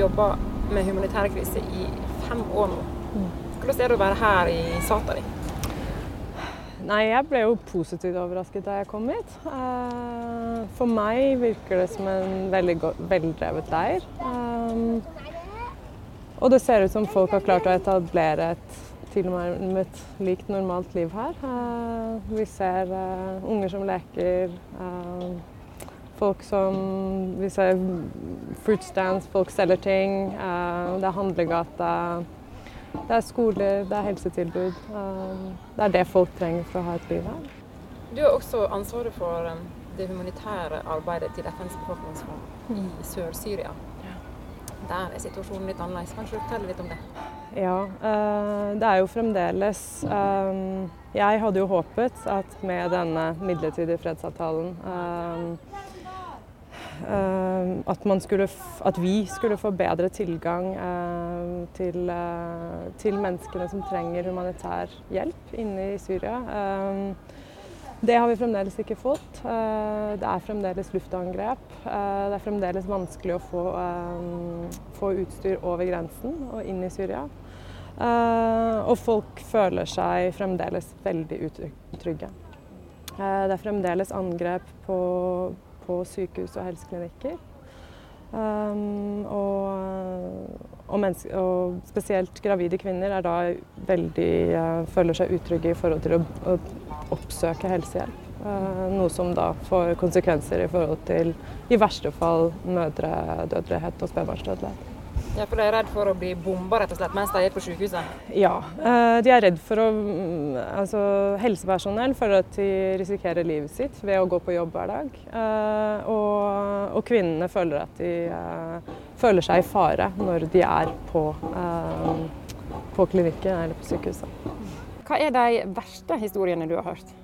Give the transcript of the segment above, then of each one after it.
jobba med humanitær krise i fem år nå. Hvordan er det å være her i Satari? Nei, jeg ble jo positivt overrasket da jeg kom hit. Eh, For meg virker det som en veldig veldrevet leir. Um, Og det ser ut som folk har klart å etablere et tilnærmet likt normalt liv her. Eh, Vi ser eh, unger som leker, eh, folk som Vi ser fruit stands, folk selger ting. eh, Det er handlegate. Det er skoler, det er helsetilbud. Um, Det er det folk trenger for å ha et liv her. Du har også ansvaret for um, det humanitære arbeidet til FNs befolkningsfond i Sør-Syria. Der er situasjonen litt annerledes. Kan du fortelle litt om det? Ja, eh, det er jo fremdeles Jeg hadde jo håpet at med denne midlertidige fredsavtalen at, man skulle at vi skulle få bedre tilgang um, til, eh, til menneskene som trenger humanitær hjelp inne i Syria. Det har vi fremdeles ikke fått. Eh, Det er fremdeles luftangrep. Eh, Det er fremdeles vanskelig å få, eh, få utstyr over grensen og inn i Syria. Eh, Og folk føler seg fremdeles veldig utrygge. Eh, Det er fremdeles angrep på, på sykehus og helseklinikker. Um, og, og, og spesielt gravide kvinner er da veldig, uh, føler seg utrygge i forhold til å, å oppsøke helsehjelp. Uh, noe som da får konsekvenser i forhold til i verste fall mødredødelighet og spedbarnsdødelighet. Ja, for de er redd for å bli bomba rett og slett mens de er på sykehuset? Ja, eh, de er redd for å mm, Altså helsepersonell føler at de risikerer livet sitt ved å gå på jobb hver dag. Eh, Og, og kvinnene føler at de eh, føler seg i fare når de er på, eh, på klinikken eller på sykehuset. Hva er de verste historiene du har hørt?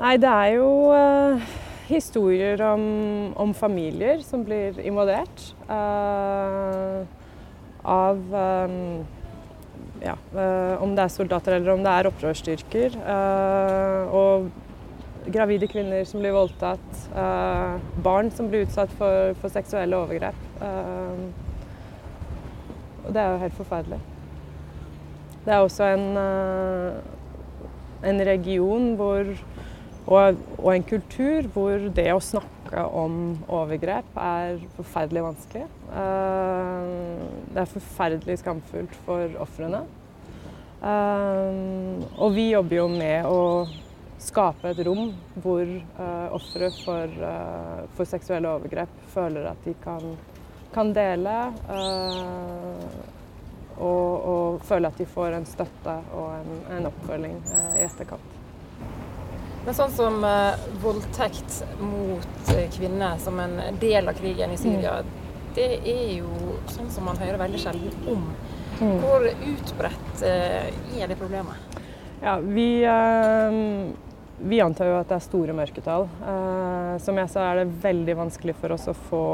Nei, det er jo historier om, om familier som blir involvert. uh, av um, ja, uh, om det er soldater eller om det er opprørsstyrker. Uh, og gravide kvinner som blir voldtatt. eh, barn som blir utsatt for, for seksuelle overgrep. eh, og det er jo helt forferdelig. Det er også en, eh, en region hvor og, og en kultur hvor det å snakke om overgrep er forferdelig vanskelig. Eh, Det er forferdelig skamfullt for ofrene. Eh, Og vi jobber jo med å skape et rom hvor uh, ofre for, eh, for seksuelle overgrep føler at de kan, kan dele. eh, og, og føle at de får en støtte og en, en oppfølging eh, i etterkant. Men sånn som uh, voldtekt mot eh, kvinner som en del av krigen i Syria, det er jo sånn som man hører veldig sjelden om. Hvor utbredt uh, er det problemet? Ja, vi, uh, vi antar jo at det er store mørketall. Som jeg sa er det veldig vanskelig for oss å få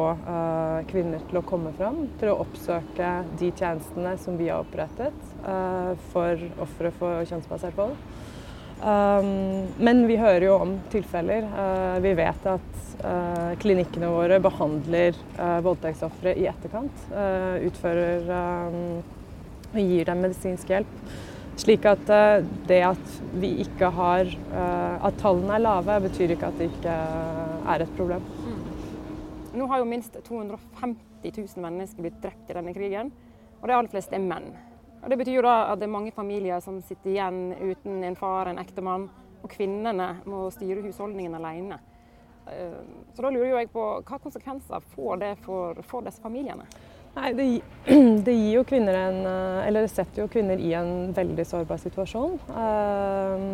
kvinner til å komme fram, til å oppsøke de tjenestene som vi har opprettet for ofre for kjønnsbasert vold. Um, men vi hører jo om tilfeller. Eh, vi vet at eh, klinikkene våre behandler uh, voldtektsofre i etterkant. utfører um, og gir dem medisinsk hjelp. Slik at det at vi ikke har At tallene er lave, betyr ikke at det ikke er et problem. Nå har jo minst 250 000 mennesker blitt drept i denne krigen, og de aller fleste er menn. Og det betyr jo da at det er mange familier som sitter igjen uten en far, en ektemann, og kvinnene må styre husholdningen alene. Eh, Så da lurer jeg på hva konsekvenser får det for, for disse familiene? Nei, det, det gir jo kvinner en eh, Eller det setter jo kvinner i en veldig sårbar situasjon. eh,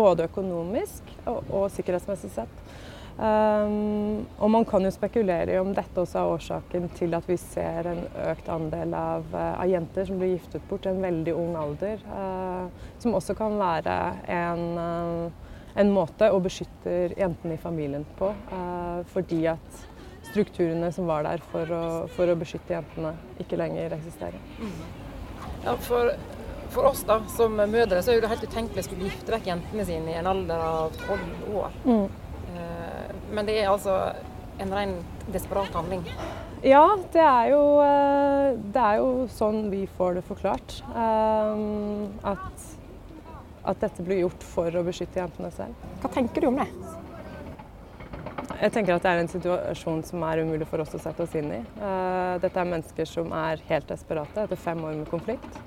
både økonomisk og, og sikkerhetsmessig sett. Um, og man kan jo spekulere i om dette også er årsaken til at vi ser en økt andel av, eh, av jenter som blir giftet bort i en veldig ung alder. Uh, som også kan være en, uh, en måte å beskytte jentene i familien på. Uh, fordi at strukturene som var der for å, for å beskytte jentene, ikke lenger eksisterer. Ja, for, for oss da, som mødre så er det helt utenkelig å skulle gifte vekk jentene sine i en alder av tolv år. Eh, Men det er altså en ren desperat handling. Ja, det er, jo, det er jo sånn vi får det forklart. At, at dette blir gjort for å beskytte jentene selv. Hva tenker du om det? Jeg tenker at det er en situasjon som er umulig for oss å sette oss inn i. Dette er mennesker som er helt desperate etter fem år med konflikt.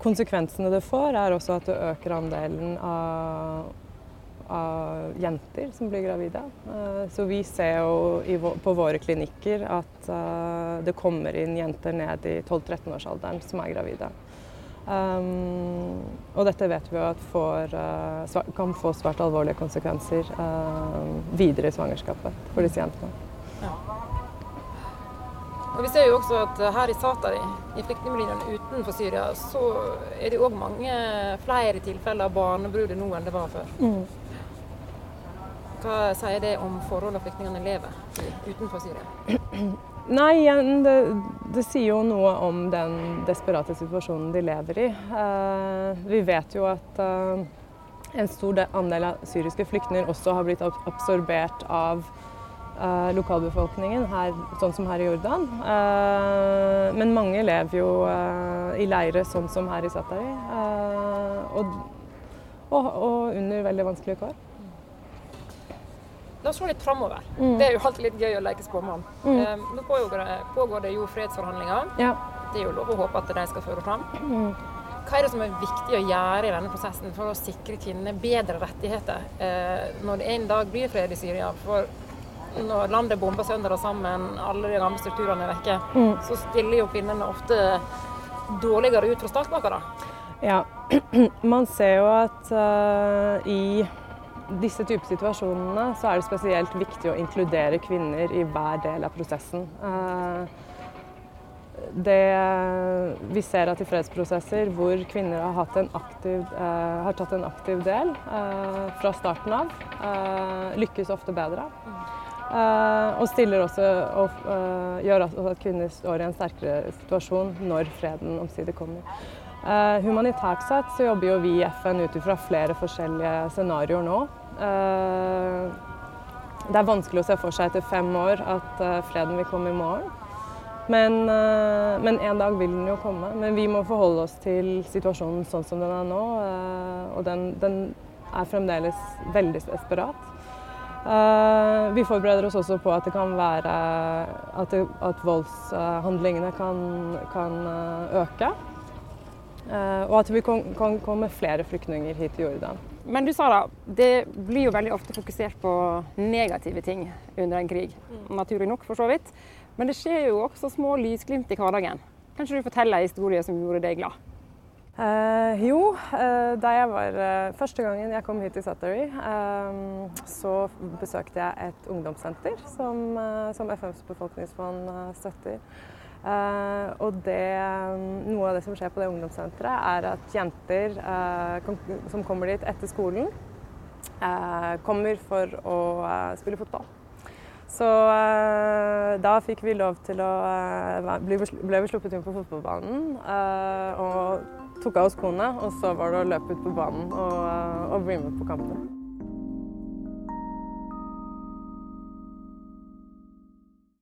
Konsekvensene det får, er også at det øker andelen av, av jenter som blir gravide. Eh, så vi ser jo på våre klinikker at eh, det kommer inn jenter ned i 12-13-årsalderen som er gravide. Um, og dette vet vi jo at får, uh, kan få svært alvorlige konsekvenser uh, videre i svangerskapet for disse jentene. Og Vi ser jo også at her i Satari, i flyktningmiljøene utenfor Syria, så er det òg mange flere tilfeller av barnebruder nå enn det var før. Mm. Hva sier det om forholdene flyktningene lever i utenfor Syria? Nei, igjen, det, det, sier jo noe om den desperate situasjonen de lever i. Uh, vi vet jo at uh, en stor andel av syriske flyktninger også har blitt absorbert av uh, lokalbefolkningen, her, sånn som her i Jordan. Eh, men mange lever jo eh, i leire sånn som her i Satari. Og, og, og, under veldig vanskelige kår. La oss se litt framover. Mm. Det er jo alltid litt gøy å leke spåmann. Mm. nå pågår det, pågår det, jo fredsforhandlinger. Ja. Det er jo lov å håpe at de skal føre fram. Mm. Hva er det som er viktig å gjøre i denne prosessen for å sikre kvinnene bedre rettigheter eh, når det en dag blir fred i Syria? For når landet bomber sønder og sammen, alle de gamle strukturene er vekke, mm. så stiller jo kvinnene ofte dårligere ut fra av. Ja, man ser jo at uh, i disse typer situasjonene så er det spesielt viktig å inkludere kvinner i hver del av prosessen. Uh, det, vi ser at i fredsprosesser hvor kvinner har, aktiv, uh, har tatt en aktiv del fra starten av, lykkes ofte bedre. Mm. Uh, og stiller også og uh, gjør at kvinner står i en sterkere situasjon når freden omsider kommer. Uh, humanitært sett så jobber jo vi i FN ut ifra flere forskjellige scenarioer nå. det er vanskelig å se for seg etter fem år at freden vil komme i morgen. Men, men, en dag vil den jo komme. Men vi må forholde oss til situasjonen sånn som den er nå. og den, den er fremdeles veldig desperat. Uh, vi forbereder oss også på at det kan være at, det, at voldshandlingene kan, kan uh, øke. Uh, og at vi kan, kan komme flere flyktninger hit til Jordan. Men du sa da, det blir jo veldig ofte fokusert på negative ting under en krig. Mm. Naturlig nok, for så vidt. Men det skjer jo også små lysglimt i hverdagen. Kan ikke du fortelle en historie som gjorde deg glad? Uh, jo, uh, da jeg var uh, Første gangen jeg kom hit til Suttery, så besøkte jeg et ungdomssenter som, som FNs befolkningsfond støtter. og det, noe av det som skjer på det ungdomssenteret, er at jenter kom, som kommer dit etter skolen, kommer for å spille fotball. Så da fikk vi lov til å bli, ble vi sluppet inn på fotballbanen. og tok av oss skoene, og så var det å løpe ut på banen og, og bli med på kampen.